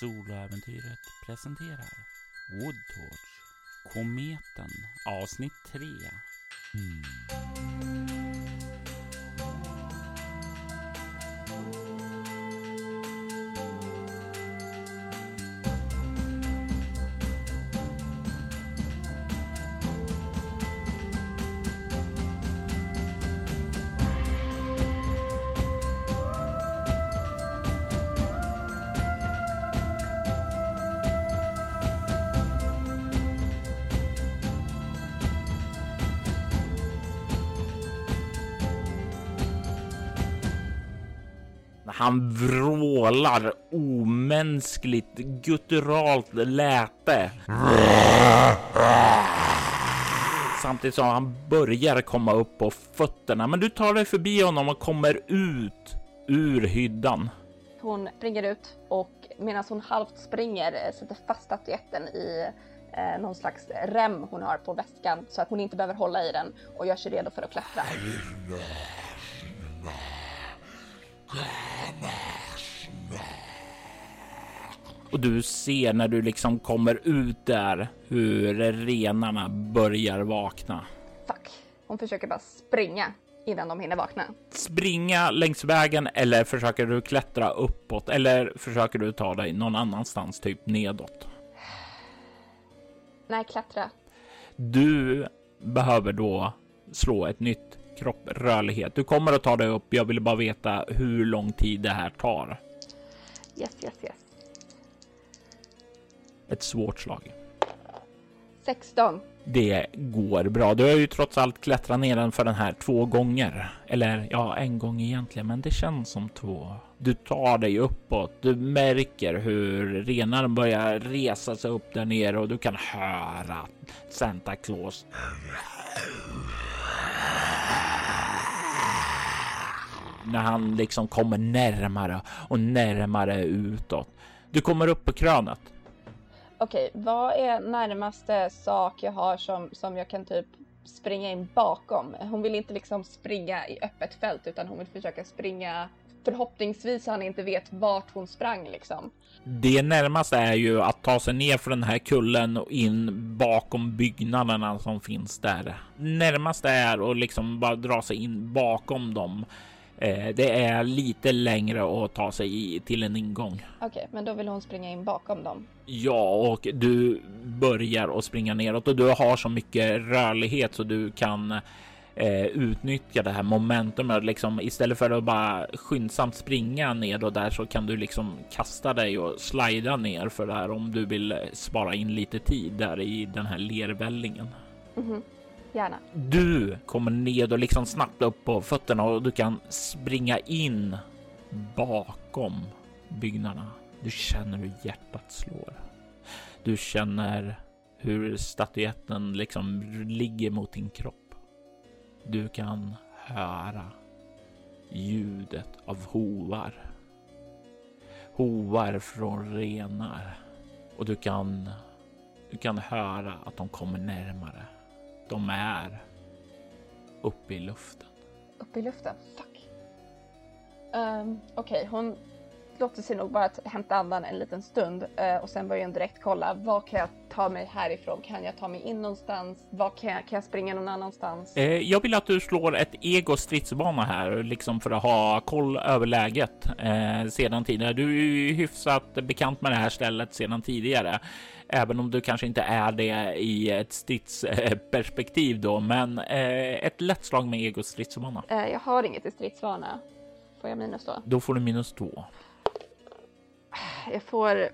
Soloäventyret presenterar Woodtorch Kometen avsnitt 3 mm. Han vrålar omänskligt gutturalt läte. Samtidigt som han börjar komma upp på fötterna. Men du tar dig förbi honom och kommer ut ur hyddan. Hon springer ut och medan hon halvt springer eh, sätter fast statyetten i eh, någon slags rem hon har på väskan så att hon inte behöver hålla i den och gör sig redo för att klättra. Och du ser när du liksom kommer ut där hur renarna börjar vakna. Fuck. Hon försöker bara springa innan de hinner vakna. Springa längs vägen eller försöker du klättra uppåt eller försöker du ta dig någon annanstans, typ nedåt? Nej, klättra. Du behöver då slå ett nytt kropprörlighet. Du kommer att ta dig upp. Jag vill bara veta hur lång tid det här tar. Yes, yes, yes. Ett svårt slag. 16. Det går bra. Du har ju trots allt klättrat ner för den här två gånger. Eller ja, en gång egentligen, men det känns som två. Du tar dig uppåt. Du märker hur renaren börjar resa sig upp där nere och du kan höra Santa Claus. När han liksom kommer närmare och närmare utåt. Du kommer upp på krönet. Okej, vad är närmaste sak jag har som, som jag kan typ springa in bakom? Hon vill inte liksom springa i öppet fält utan hon vill försöka springa förhoppningsvis så han inte vet vart hon sprang liksom. Det närmaste är ju att ta sig ner för den här kullen och in bakom byggnaderna som finns där. Närmaste är att liksom bara dra sig in bakom dem. Eh, det är lite längre att ta sig till en ingång. Okej, okay, men då vill hon springa in bakom dem. Ja, och du börjar att springa neråt och du har så mycket rörlighet så du kan eh, utnyttja det här momentumet. Liksom, istället för att bara skyndsamt springa ner och där så kan du liksom kasta dig och slida ner för det här om du vill spara in lite tid där i den här lervällingen. Mm -hmm. Gärna. Du kommer ned och liksom snabbt upp på fötterna och du kan springa in bakom byggnaderna. Du känner hur hjärtat slår. Du känner hur statyetten liksom ligger mot din kropp. Du kan höra ljudet av hovar. Hovar från renar och du kan. Du kan höra att de kommer närmare. De är uppe i luften. Uppe i luften? Fuck. Um, ehm, Okej, okay. hon låter sig nog bara hämta andan en liten stund uh, och sen börjar hon direkt kolla. Vad kan jag ta mig härifrån? Kan jag ta mig in någonstans? Vad kan jag, kan jag springa någon annanstans? Eh, jag vill att du slår ett ego stridsbana här, liksom för att ha koll över läget eh, sedan tidigare. Du är ju hyfsat bekant med det här stället sedan tidigare även om du kanske inte är det i ett stridsperspektiv då, men eh, ett lätt slag med ego stridsvana. Eh, jag har inget i stridsvana. Får jag minus då? Då får du minus två. Jag får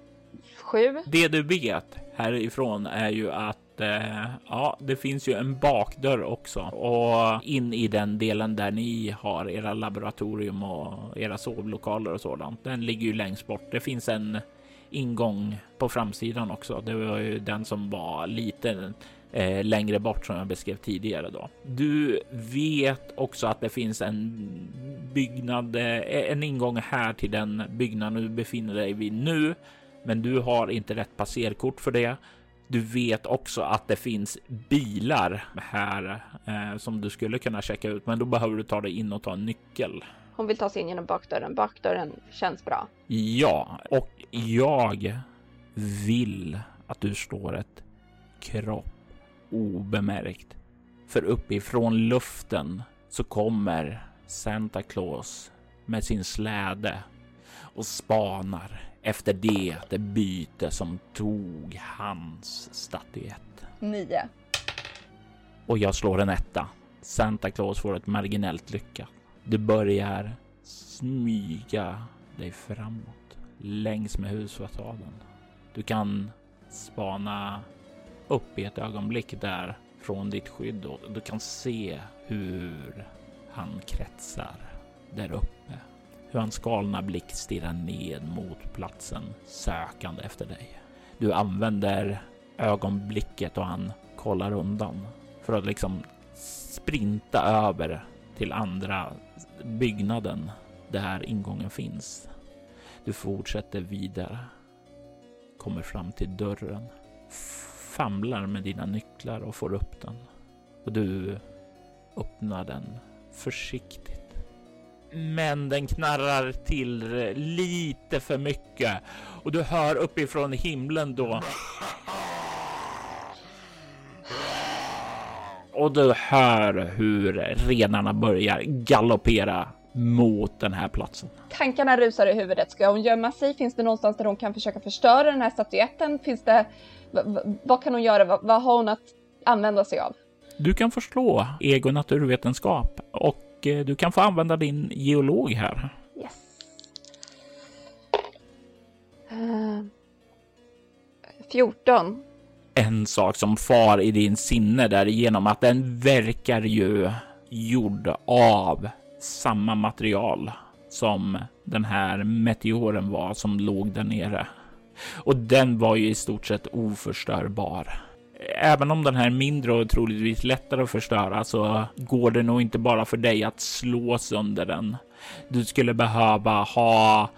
sju. Det du vet härifrån är ju att eh, ja, det finns ju en bakdörr också och in i den delen där ni har era laboratorium och era sovlokaler och sådant. Den ligger ju längst bort. Det finns en ingång på framsidan också. Det var ju den som var lite eh, längre bort som jag beskrev tidigare då. Du vet också att det finns en byggnad, eh, en ingång här till den byggnaden du befinner dig vid nu, men du har inte rätt passerkort för det. Du vet också att det finns bilar här eh, som du skulle kunna checka ut, men då behöver du ta dig in och ta en nyckel. Hon vill ta sig in genom bakdörren. Bakdörren känns bra. Ja, och jag vill att du slår ett kropp obemärkt. För uppifrån luften så kommer Santa Claus med sin släde och spanar efter det, det byte som tog hans statyett. Nio. Och jag slår en etta. Santa Claus får ett marginellt lycka. Du börjar smyga dig framåt längs med husfasaden. Du kan spana upp i ett ögonblick där från ditt skydd och du kan se hur han kretsar där uppe. Hur hans galna blick stirrar ned mot platsen sökande efter dig. Du använder ögonblicket och han kollar undan för att liksom sprinta över till andra byggnaden där ingången finns. Du fortsätter vidare, kommer fram till dörren, famlar med dina nycklar och får upp den. Och du öppnar den försiktigt. Men den knarrar till lite för mycket och du hör uppifrån himlen då. Och du hör hur renarna börjar galoppera mot den här platsen. Tankarna rusar i huvudet. Ska hon gömma sig? Finns det någonstans där hon kan försöka förstöra den här statyetten? Finns det... v- v- vad kan hon göra? vad, vad har hon att använda sig av? Du kan förslå ego naturvetenskap och eh, du kan få använda din geolog här. Yes. Uh, 14. En sak som far i din sinne därigenom att den verkar ju gjord av samma material som den här meteoren var som låg där nere. Och den var ju i stort sett oförstörbar. Även om den här är mindre och troligtvis lättare att förstöra så går det nog inte bara för dig att slå sönder den. Du skulle behöva ha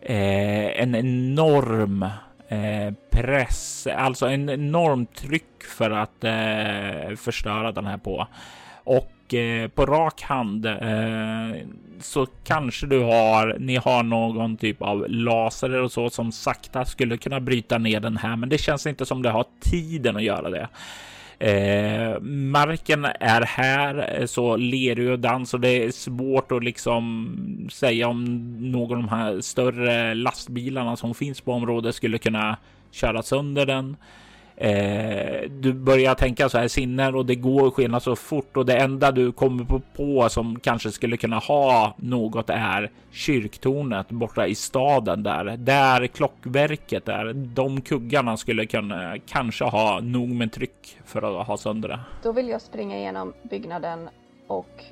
eh, en enorm eh, press, alltså en enorm tryck för att eh, förstöra den här på. Och eh, på rak hand eh, så kanske du har, ni har någon typ av laser och så som sakta skulle kunna bryta ner den här, men det känns inte som det har tiden att göra det. Eh, marken är här så lerig och dans och det är svårt att liksom säga om någon av de här större lastbilarna som finns på området skulle kunna köra sönder den. Eh, du börjar tänka så här sinner och det går skena så fort och det enda du kommer på, på som kanske skulle kunna ha något är kyrktornet borta i staden där, där klockverket är. De kuggarna skulle kunna kanske ha nog med tryck för att ha sönder det. Då vill jag springa igenom byggnaden och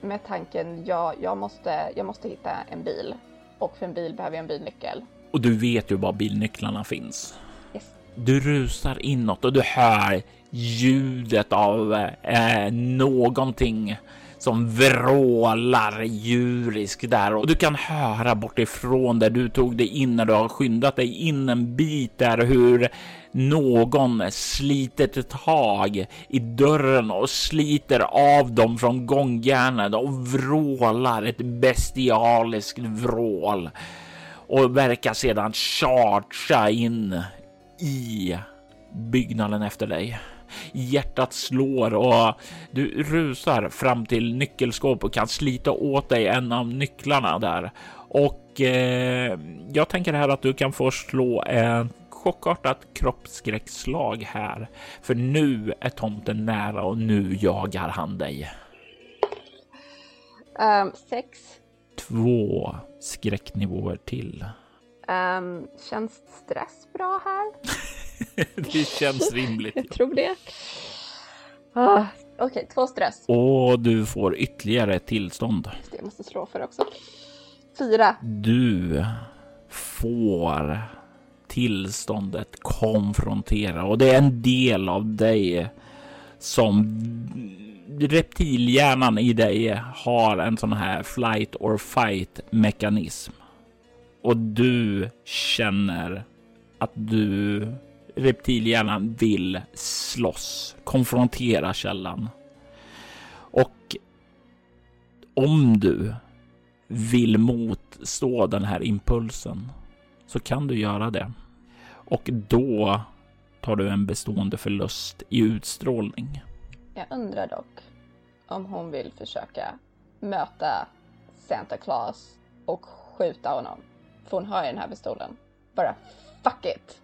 med tanken, ja, jag måste, jag måste hitta en bil. Och för en bil behöver jag en bilnyckel. Och du vet ju var bilnycklarna finns. Du rusar inåt och du hör ljudet av eh, någonting som vrålar djuriskt där. Och du kan höra bortifrån där du tog dig in när du har skyndat dig in en bit där hur någon sliter ett tag i dörren och sliter av dem från gångjärnen och vrålar ett bestialiskt vrål. Och verkar sedan chargea in i byggnaden efter dig. Hjärtat slår och du rusar fram till nyckelskåp och kan slita åt dig en av nycklarna där. Och eh, jag tänker här att du kan få slå en chockartat kroppsskräckslag här. För nu är tomten nära och nu jagar han dig. Um, sex. Två skräcknivåer till. Um, känns stress bra här? Det känns rimligt. Jag tror det. Ah, Okej, två stress. Och du får ytterligare ett tillstånd. Det, måste slå för också. Fyra. Du får tillståndet konfrontera och det är en del av dig som reptilhjärnan i dig har en sån här flight or fight mekanism. Och du känner att du reptilhjärnan vill slåss, konfrontera källan. Och om du vill motstå den här impulsen så kan du göra det. Och då tar du en bestående förlust i utstrålning. Jag undrar dock om hon vill försöka möta Santa Claus och skjuta honom. För hon har ju den här pistolen. Bara fuck it!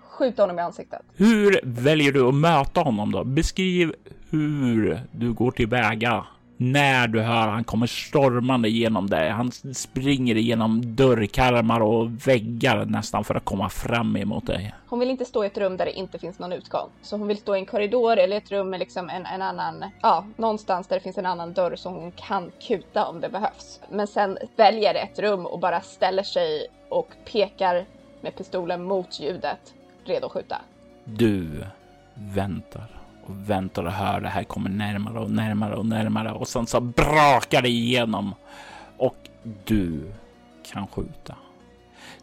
Skjuta honom i ansiktet. Hur väljer du att möta honom då? Beskriv hur du går tillväga när du hör han kommer stormande genom dig. Han springer igenom dörrkarmar och väggar nästan för att komma fram emot dig. Hon vill inte stå i ett rum där det inte finns någon utgång. Så hon vill stå i en korridor eller ett rum med liksom en, en annan, ja, någonstans där det finns en annan dörr som hon kan kuta om det behövs. Men sen väljer ett rum och bara ställer sig och pekar med pistolen mot ljudet, redo att skjuta. Du väntar och väntar och hör det här kommer närmare och närmare och närmare och sen så brakar det igenom och du kan skjuta.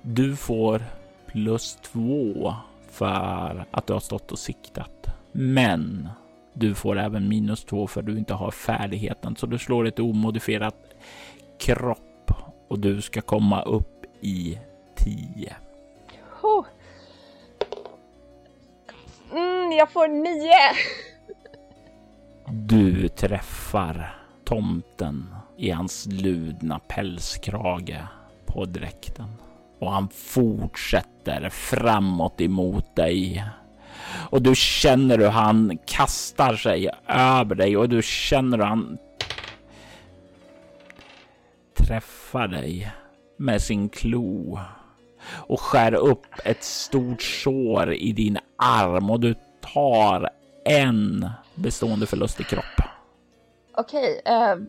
Du får plus två för att du har stått och siktat. Men du får även minus två för att du inte har färdigheten, så du slår ett omodifierat kropp och du ska komma upp i 10. Jag får nio! Du träffar tomten i hans ludna pälskrage på dräkten och han fortsätter framåt emot dig. Och du känner hur han kastar sig över dig och du känner hur han träffar dig med sin klo och skär upp ett stort sår i din arm och du tar en bestående förlust i kropp. Okej, uh,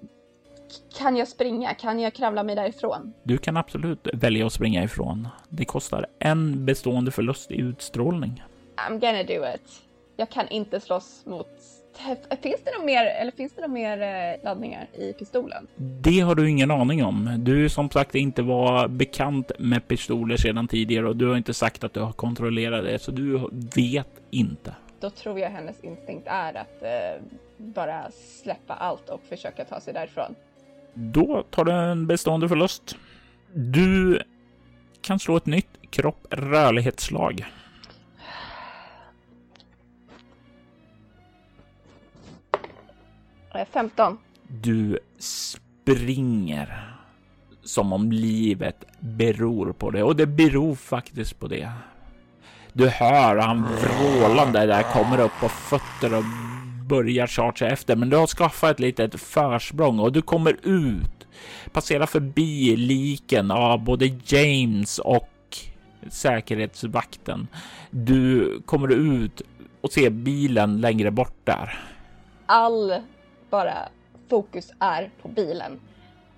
kan jag springa? Kan jag kravla mig därifrån? Du kan absolut välja att springa ifrån. Det kostar en bestående förlust i utstrålning. I'm gonna do it. Jag kan inte slåss mot Finns det något mer, eller finns det något mer eh, laddningar i pistolen? Det har du ingen aning om. Du som sagt inte var bekant med pistoler sedan tidigare och du har inte sagt att du har kontrollerat det, så du vet inte. Då tror jag hennes instinkt är att eh, bara släppa allt och försöka ta sig därifrån. Då tar du en bestående förlust. Du kan slå ett nytt kropp rörlighetsslag. 15. Du springer som om livet beror på det och det beror faktiskt på det. Du hör han vrålande där kommer upp på fötter och börjar chargea efter, men du har skaffat ett litet försprång och du kommer ut, passerar förbi liken av både James och säkerhetsvakten. Du kommer ut och ser bilen längre bort där. All bara fokus är på bilen.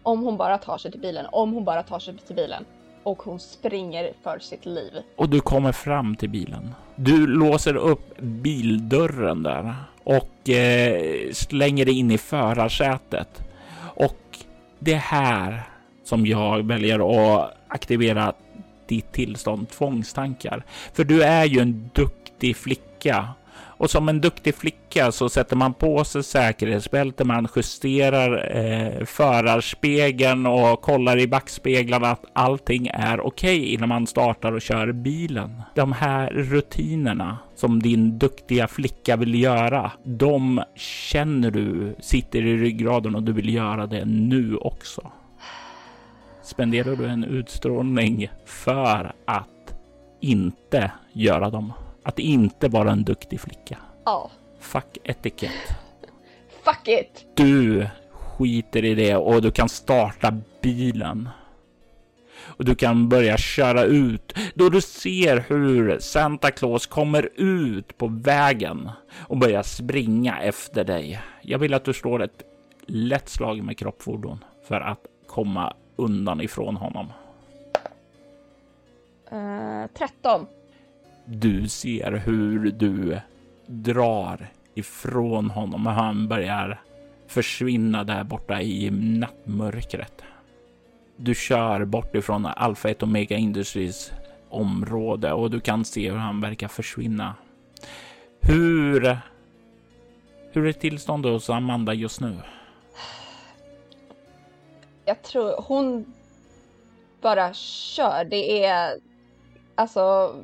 Om hon bara tar sig till bilen, om hon bara tar sig till bilen. Och hon springer för sitt liv. Och du kommer fram till bilen. Du låser upp bildörren där och eh, slänger dig in i förarsätet. Och det är här som jag väljer att aktivera ditt tillstånd tvångstankar. För du är ju en duktig flicka och som en duktig flicka så sätter man på sig säkerhetsbälte, man justerar eh, förarspegeln och kollar i backspeglarna att allting är okej okay innan man startar och kör bilen. De här rutinerna som din duktiga flicka vill göra, de känner du sitter i ryggraden och du vill göra det nu också. Spenderar du en utstrålning för att inte göra dem? Att inte vara en duktig flicka. Ja. Fuck etikett. Fuck it! Du skiter i det och du kan starta bilen. Och du kan börja köra ut då du ser hur Santa Claus kommer ut på vägen och börjar springa efter dig. Jag vill att du slår ett lätt slag med kroppfordon för att komma undan ifrån honom. Uh, 13. Du ser hur du drar ifrån honom och han börjar försvinna där borta i nattmörkret. Du kör bort ifrån Alpha 1 Omega Industries område och du kan se hur han verkar försvinna. Hur? Hur är tillståndet hos Amanda just nu? Jag tror hon bara kör. Det är alltså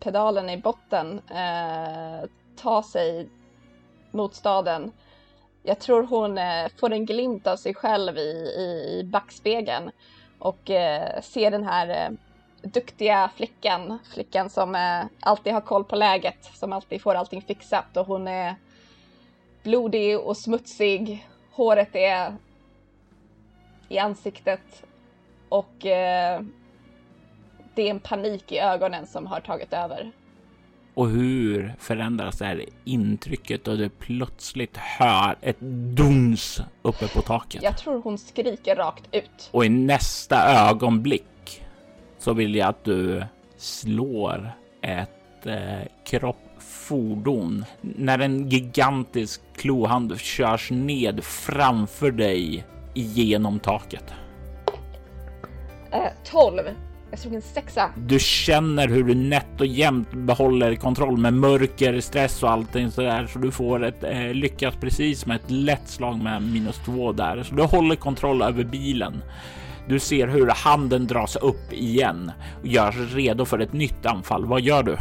pedalen i botten. Eh, ta sig mot staden. Jag tror hon eh, får en glimt av sig själv i, i, i backspegeln och eh, ser den här eh, duktiga flickan, flickan som eh, alltid har koll på läget, som alltid får allting fixat och hon är blodig och smutsig. Håret är i ansiktet och eh, det är en panik i ögonen som har tagit över. Och hur förändras det här intrycket då du plötsligt hör ett duns uppe på taket? Jag tror hon skriker rakt ut. Och i nästa ögonblick så vill jag att du slår ett eh, kroppfordon när en gigantisk klohand körs ned framför dig genom taket. Eh, 12. Jag slog en sexa. Du känner hur du nätt och jämnt behåller kontroll med mörker, stress och allting så där så du får ett eh, lyckas precis med ett lätt slag med minus två där så du håller kontroll över bilen. Du ser hur handen dras upp igen och görs redo för ett nytt anfall. Vad gör du?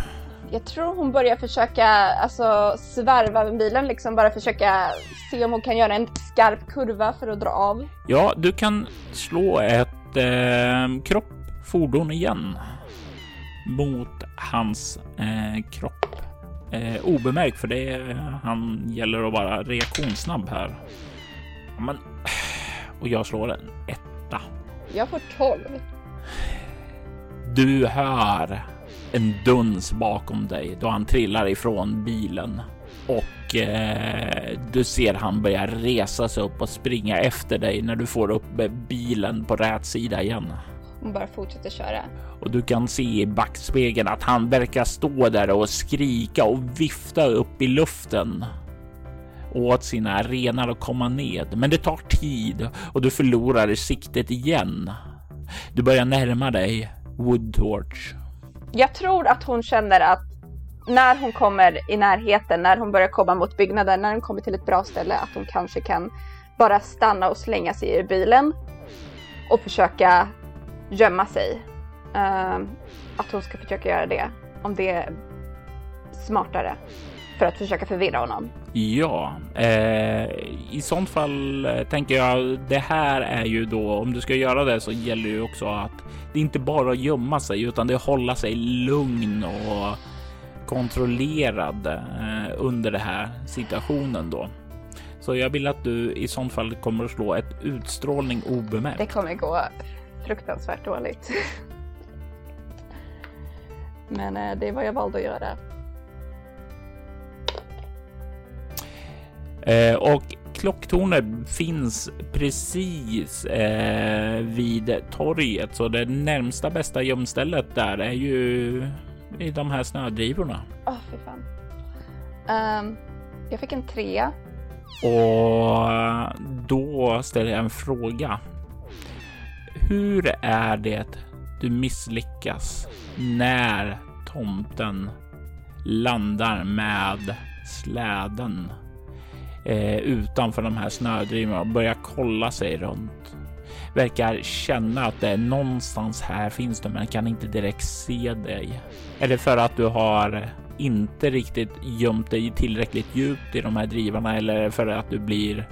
Jag tror hon börjar försöka alltså svärva med bilen, liksom bara försöka se om hon kan göra en skarp kurva för att dra av. Ja, du kan slå ett eh, kropp fordon igen mot hans eh, kropp. Eh, obemärkt för det. Han gäller att vara reaktionssnabb här. Men och jag slår en etta. Jag får 12. Du hör en duns bakom dig då han trillar ifrån bilen och eh, du ser han börja resa sig upp och springa efter dig när du får upp bilen på rätt sida igen. Hon bara fortsätter köra. Och du kan se i backspegeln att han verkar stå där och skrika och vifta upp i luften åt sina renar att komma ned. Men det tar tid och du förlorar siktet igen. Du börjar närma dig Woodtorch. Jag tror att hon känner att när hon kommer i närheten, när hon börjar komma mot byggnaden, när hon kommer till ett bra ställe, att hon kanske kan bara stanna och slänga sig i bilen och försöka gömma sig. Uh, att hon ska försöka göra det, om det är smartare för att försöka förvirra honom. Ja, eh, i sånt fall eh, tänker jag det här är ju då om du ska göra det så gäller ju också att det inte bara att gömma sig utan det är att hålla sig lugn och kontrollerad eh, under den här situationen då. Så jag vill att du i sånt fall kommer att slå ett utstrålning obemärkt. Det kommer gå fruktansvärt dåligt. Men eh, det är vad jag valde att göra. Eh, och klocktornet finns precis eh, vid torget, så det närmsta bästa gömstället där är ju i de här snödrivorna. Åh, oh, fy fan. Um, jag fick en trea. Och då ställer jag en fråga. Hur är det du misslyckas när tomten landar med släden eh, utanför de här snödrivorna och börjar kolla sig runt? Verkar känna att det är någonstans här finns du, men kan inte direkt se dig. Är det för att du har inte riktigt gömt dig tillräckligt djupt i de här drivarna eller för att du blir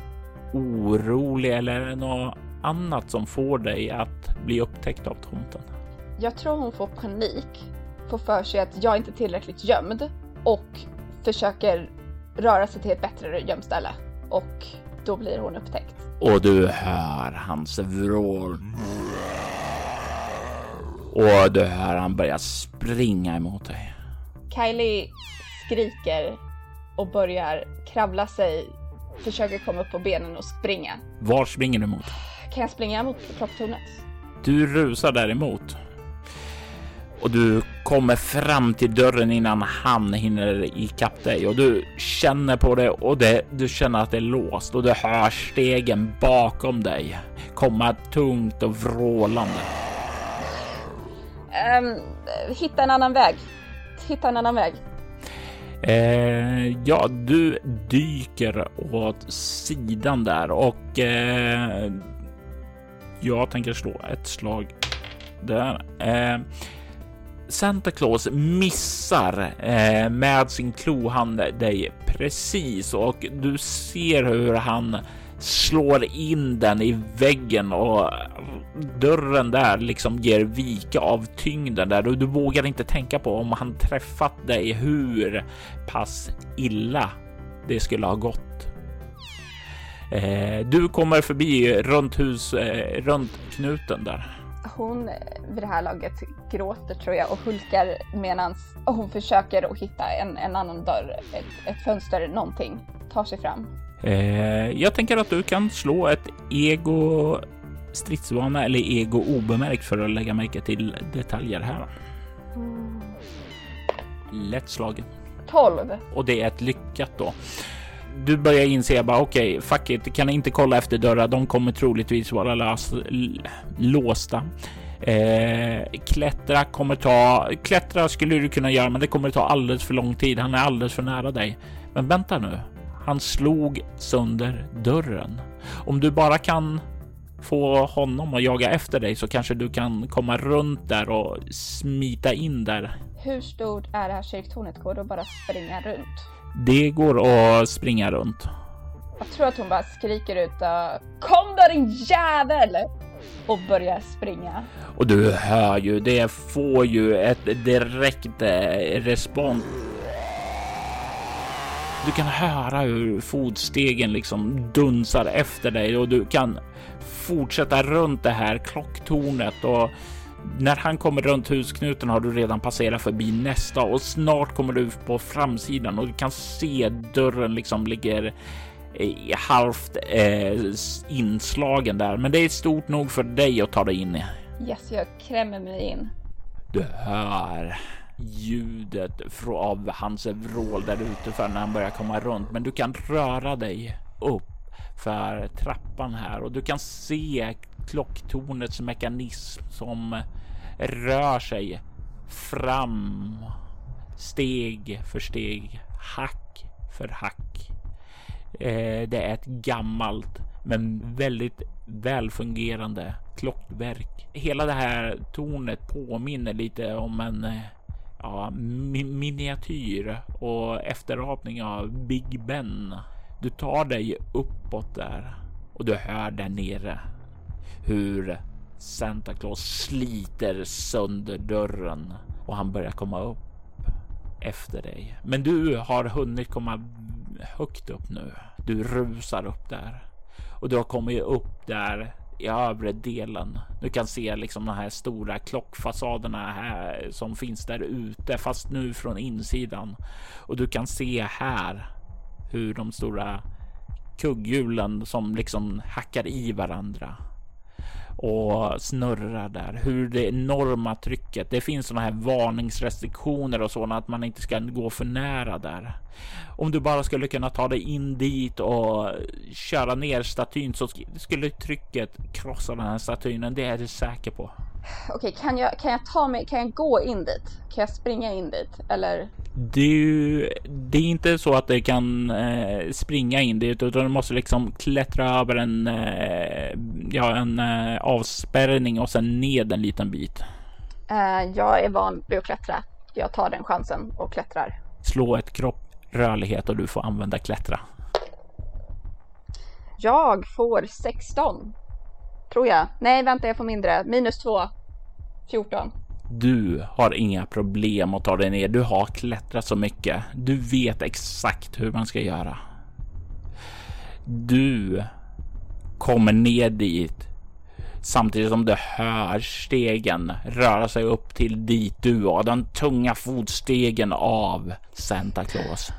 orolig eller något annat som får dig att bli upptäckt av tomten? Jag tror hon får panik, får för sig att jag inte är tillräckligt gömd och försöker röra sig till ett bättre gömställe och då blir hon upptäckt. Och du hör hans vrål. Och du hör han börja springa emot dig. Kylie skriker och börjar kravla sig, försöker komma upp på benen och springa. Var springer du mot? Kan jag springa mot klocktornet? Du rusar däremot. Och du kommer fram till dörren innan han hinner ikapp dig och du känner på det och det, du känner att det är låst och du hör stegen bakom dig komma tungt och vrålande. Um, hitta en annan väg. Hitta en annan väg. Eh, ja, du dyker åt sidan där och eh, jag tänker slå ett slag där. Eh, Santa Claus missar eh, med sin klohand dig precis och du ser hur han slår in den i väggen och dörren där liksom ger vika av tyngden där och du vågar inte tänka på om han träffat dig hur pass illa det skulle ha gått. Eh, du kommer förbi runt hus, eh, runt knuten där. Hon vid det här laget gråter tror jag och hulkar medan hon försöker att hitta en, en annan dörr, ett, ett fönster, någonting, tar sig fram. Eh, jag tänker att du kan slå ett ego stridsvana eller ego obemärkt för att lägga märke till detaljer här. Mm. Lätt slagen. 12. Och det är ett lyckat då. Du börjar inse bara okej, okay, fuck it, kan inte kolla efter dörrar. De kommer troligtvis vara lös, låsta. Eh, klättra kommer ta, klättra skulle du kunna göra, men det kommer ta alldeles för lång tid. Han är alldeles för nära dig. Men vänta nu, han slog sönder dörren. Om du bara kan få honom att jaga efter dig så kanske du kan komma runt där och smita in där. Hur stort är det här kyrktornet? Går det att bara springa runt? Det går att springa runt. Jag tror att hon bara skriker ut Kom då din jävel! Och börjar springa. Och du hör ju, det får ju ett direkt eh, respons du kan höra hur fotstegen liksom dunsar efter dig och du kan fortsätta runt det här klocktornet och när han kommer runt husknuten har du redan passerat förbi nästa och snart kommer du på framsidan och du kan se dörren liksom ligger halvt eh, inslagen där. Men det är stort nog för dig att ta dig in i. Yes, jag krämer mig in. Du hör ljudet av hans vrål där ute för när han börjar komma runt. Men du kan röra dig upp för trappan här och du kan se klocktornets mekanism som rör sig fram steg för steg, hack för hack. Eh, det är ett gammalt men väldigt välfungerande klockverk. Hela det här tornet påminner lite om en eh, ja, mi miniatyr och efterapning av Big Ben. Du tar dig uppåt där och du hör där nere hur Santa Claus sliter sönder dörren och han börjar komma upp efter dig. Men du har hunnit komma högt upp nu. Du rusar upp där och du har kommit upp där i övre delen. Du kan se liksom de här stora klockfasaderna här som finns där ute, fast nu från insidan. Och du kan se här hur de stora kugghjulen som liksom hackar i varandra och snurrar där. Hur det enorma trycket. Det finns sådana här varningsrestriktioner och sådana att man inte ska gå för nära där. Om du bara skulle kunna ta dig in dit och köra ner statyn så skulle trycket krossa den här statynen. Det är du säker på. Okej, kan jag, kan jag ta mig, kan jag gå in dit? Kan jag springa in dit? Eller? Det är, ju, det är inte så att det kan eh, springa in dit utan du måste liksom klättra över en, eh, ja, en eh, avspärrning och sen ned en liten bit. Uh, jag är van vid att klättra. Jag tar den chansen och klättrar. Slå ett kropp rörlighet och du får använda klättra. Jag får 16. Tror jag. Nej, vänta, jag får mindre. Minus 2. 14. Du har inga problem att ta dig ner. Du har klättrat så mycket. Du vet exakt hur man ska göra. Du kommer ner dit samtidigt som du hör stegen röra sig upp till dit du och den tunga fotstegen av Santa Claus.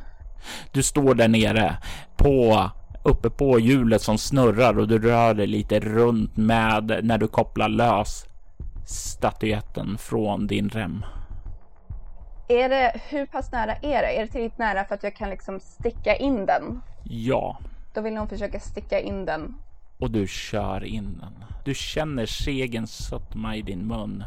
Du står där nere på uppe på hjulet som snurrar och du rör dig lite runt med när du kopplar lös statyetten från din rem. Är det, hur pass nära är det? Är det tillräckligt nära för att jag kan liksom sticka in den? Ja. Då vill någon försöka sticka in den. Och du kör in den. Du känner segen sötma i din mun.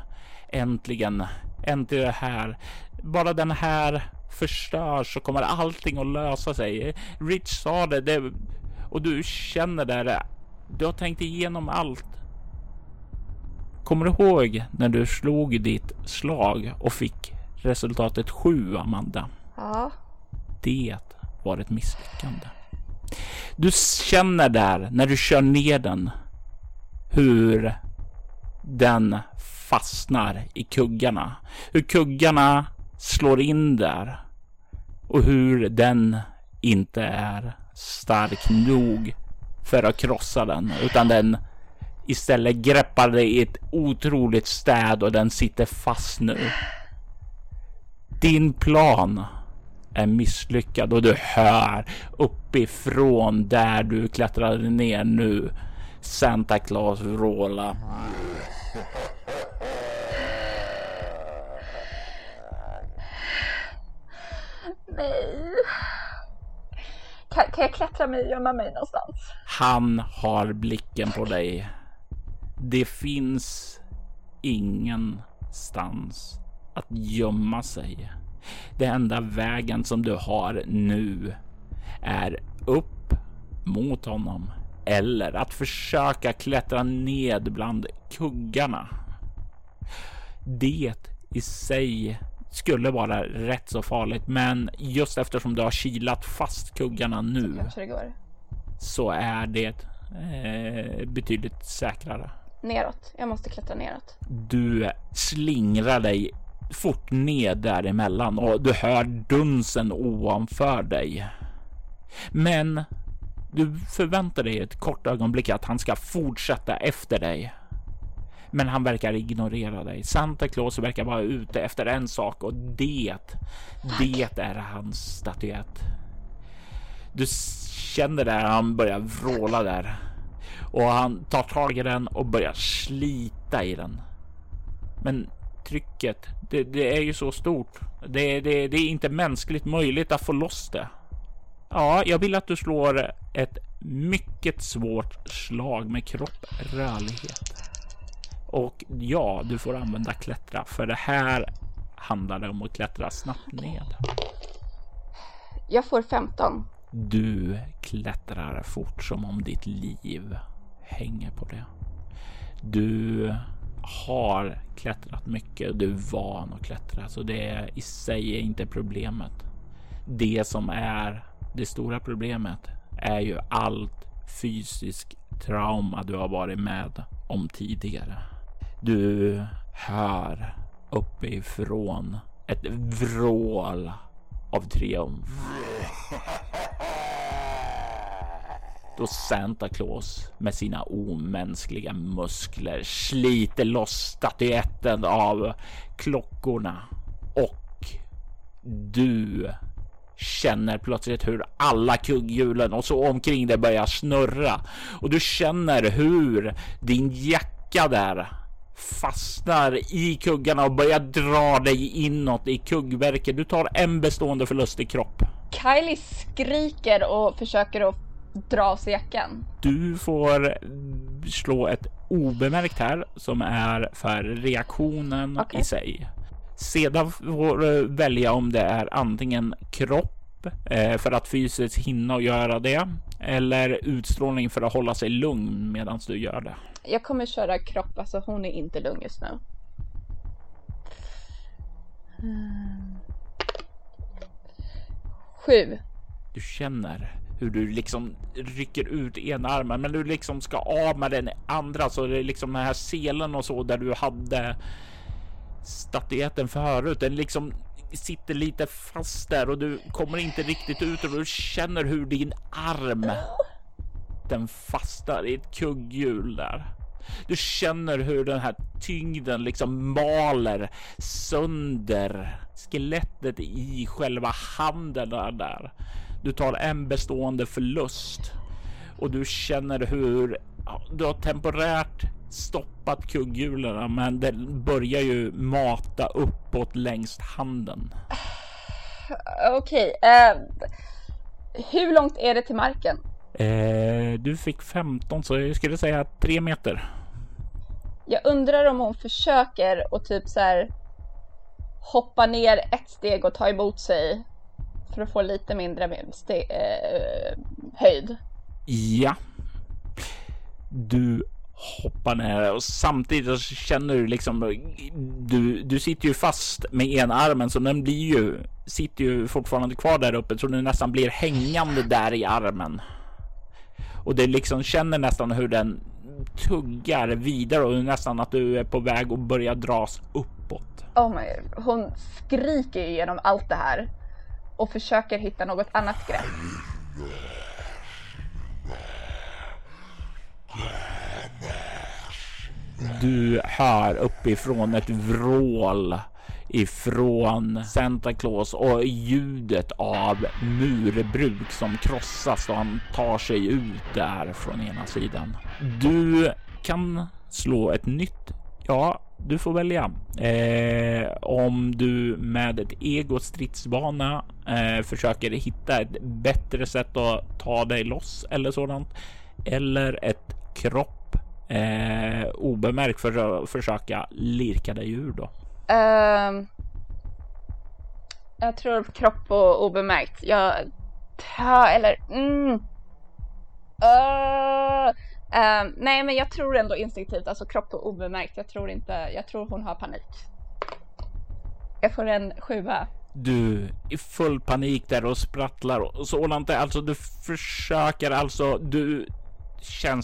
Äntligen, äntligen det här. Bara den här förstörs så kommer allting att lösa sig. Rich sa det, det och du känner där. Du har tänkt igenom allt. Kommer du ihåg när du slog ditt slag och fick resultatet 7, Amanda? Ja. Det var ett misslyckande. Du känner där när du kör ner den hur den fastnar i kuggarna. Hur kuggarna slår in där och hur den inte är stark nog för att krossa den utan den istället greppar dig i ett otroligt städ och den sitter fast nu. Din plan är misslyckad och du hör uppifrån där du klättrade ner nu Santa Claus vråla. Nej. Kan, kan jag klättra mig och gömma mig någonstans? Han har blicken på dig. Det finns ingenstans att gömma sig. Den enda vägen som du har nu är upp mot honom eller att försöka klättra ned bland kuggarna. Det i sig skulle vara rätt så farligt, men just eftersom du har kilat fast kuggarna nu så är det eh, betydligt säkrare. Neråt. Jag måste klättra neråt. Du slingrar dig fort ned däremellan och du hör dunsen ovanför dig. Men du förväntar dig ett kort ögonblick att han ska fortsätta efter dig. Men han verkar ignorera dig. Santa Claus verkar vara ute efter en sak och det, det är hans statyett. Du känner det, han börjar vråla där och han tar tag i den och börjar slita i den. Men trycket, det, det är ju så stort. Det, det, det är inte mänskligt möjligt att få loss det. Ja, jag vill att du slår ett mycket svårt slag med kropp rörlighet. Och ja, du får använda klättra för det här handlar det om att klättra snabbt ned. Jag får 15. Du klättrar fort som om ditt liv hänger på det. Du har klättrat mycket. Du är van att klättra, så det i sig är inte problemet. Det som är det stora problemet är ju allt fysisk trauma du har varit med om tidigare. Du hör uppifrån ett vrål av triumf. Då Santa Claus med sina omänskliga muskler sliter loss statyetten av klockorna och du känner plötsligt hur alla kugghjulen och så omkring dig börjar snurra och du känner hur din jacka där fastnar i kuggarna och börjar dra dig inåt i kuggverket. Du tar en bestående förlust i kropp. Kylie skriker och försöker att dra av sig jackan. Du får slå ett obemärkt här som är för reaktionen Okej. i sig. Sedan får du välja om det är antingen kropp för att fysiskt hinna och göra det eller utstrålning för att hålla sig lugn medan du gör det. Jag kommer köra kropp, alltså hon är inte lugn just nu. Sju. Du känner hur du liksom rycker ut ena armen, men du liksom ska av med den andra. Så det är liksom den här selen och så där du hade statyetten förut. Den liksom sitter lite fast där och du kommer inte riktigt ut och du känner hur din arm den fastnar i ett kugghjul där. Du känner hur den här tyngden liksom maler sönder skelettet i själva handen där. Du tar en bestående förlust och du känner hur du har temporärt stoppat kugghjulen, men den börjar ju mata uppåt längs handen. Okej, eh, hur långt är det till marken? Eh, du fick 15 så jag skulle säga 3 meter. Jag undrar om hon försöker och typ så här hoppa ner ett steg och ta emot sig för att få lite mindre eh, höjd. Ja. Du hoppar ner och samtidigt så känner du liksom du, du sitter ju fast med ena armen så den blir ju sitter ju fortfarande kvar där uppe så den nästan blir hängande där i armen. Och det liksom känner nästan hur den tuggar vidare och nästan att du är på väg att börja dras uppåt. Oh my, hon skriker igenom allt det här och försöker hitta något annat grepp. Du hör uppifrån ett vrål ifrån Santa Claus och ljudet av murbruk som krossas och han tar sig ut där från ena sidan. Du kan slå ett nytt. Ja, du får välja eh, om du med ett ego stridsbana eh, försöker hitta ett bättre sätt att ta dig loss eller sådant. Eller ett kropp eh, obemärkt för att försöka lirka dig ur då. Uh, jag tror kropp och obemärkt. Jag tar, eller mm. Uh, uh, nej, men jag tror ändå instinktivt, alltså kropp och obemärkt. Jag tror inte, jag tror hon har panik. Jag får en sjua. Du i full panik där och sprattlar och sådant. Alltså, du försöker alltså, du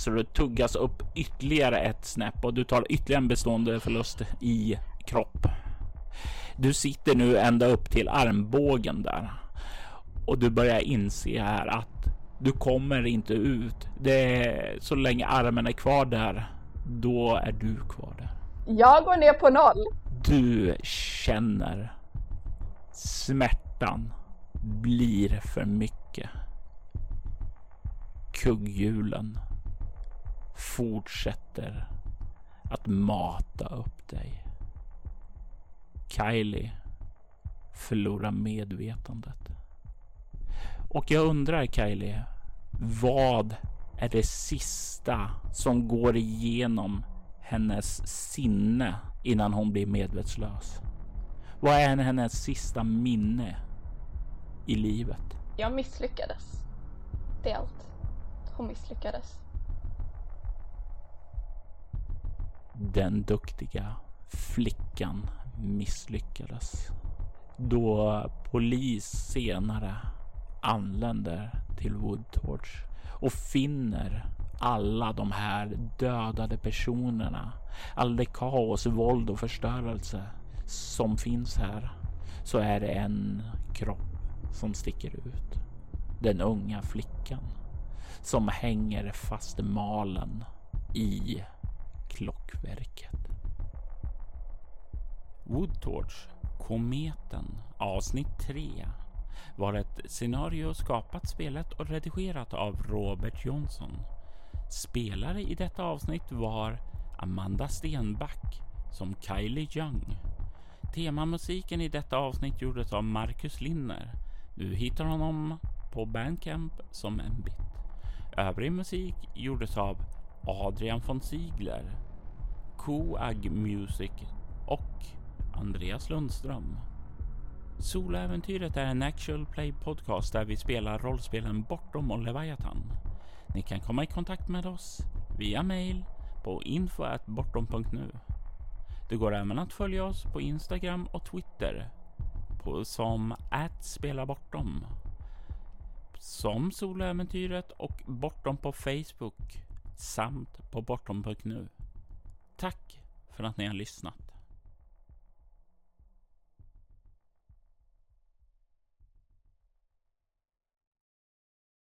du tuggas upp ytterligare ett snäpp och du tar ytterligare en bestående förlust i kropp. Du sitter nu ända upp till armbågen där och du börjar inse här att du kommer inte ut. Det är så länge armen är kvar där, då är du kvar där. Jag går ner på noll. Du känner smärtan blir för mycket. Kugghjulen fortsätter att mata upp dig. Kylie förlorar medvetandet. Och jag undrar Kylie, vad är det sista som går igenom hennes sinne innan hon blir medvetslös? Vad är hennes sista minne i livet? Jag misslyckades. Det är allt. Hon misslyckades. Den duktiga flickan misslyckades. Då polis senare anländer till Woodtorch och finner alla de här dödade personerna, all det kaos, våld och förstörelse som finns här, så är det en kropp som sticker ut. Den unga flickan som hänger fast malen i klockverket. Woodtorch, Kometen, avsnitt 3 var ett scenario skapat, spelat och redigerat av Robert Jonsson. Spelare i detta avsnitt var Amanda Stenback som Kylie Young. Temamusiken i detta avsnitt gjordes av Marcus Linner. Du hittar honom på Bandcamp som en bit. Övrig musik gjordes av Adrian von Ziegler, Coag Music och Andreas Lundström. Soläventyret är en actual play podcast där vi spelar rollspelen Bortom och Leviathan. Ni kan komma i kontakt med oss via mail på info.bortom.nu. Det går även att följa oss på Instagram och Twitter på som @spelabortom som Soläventyret och Bortom på Facebook samt på bortom.nu. Tack för att ni har lyssnat.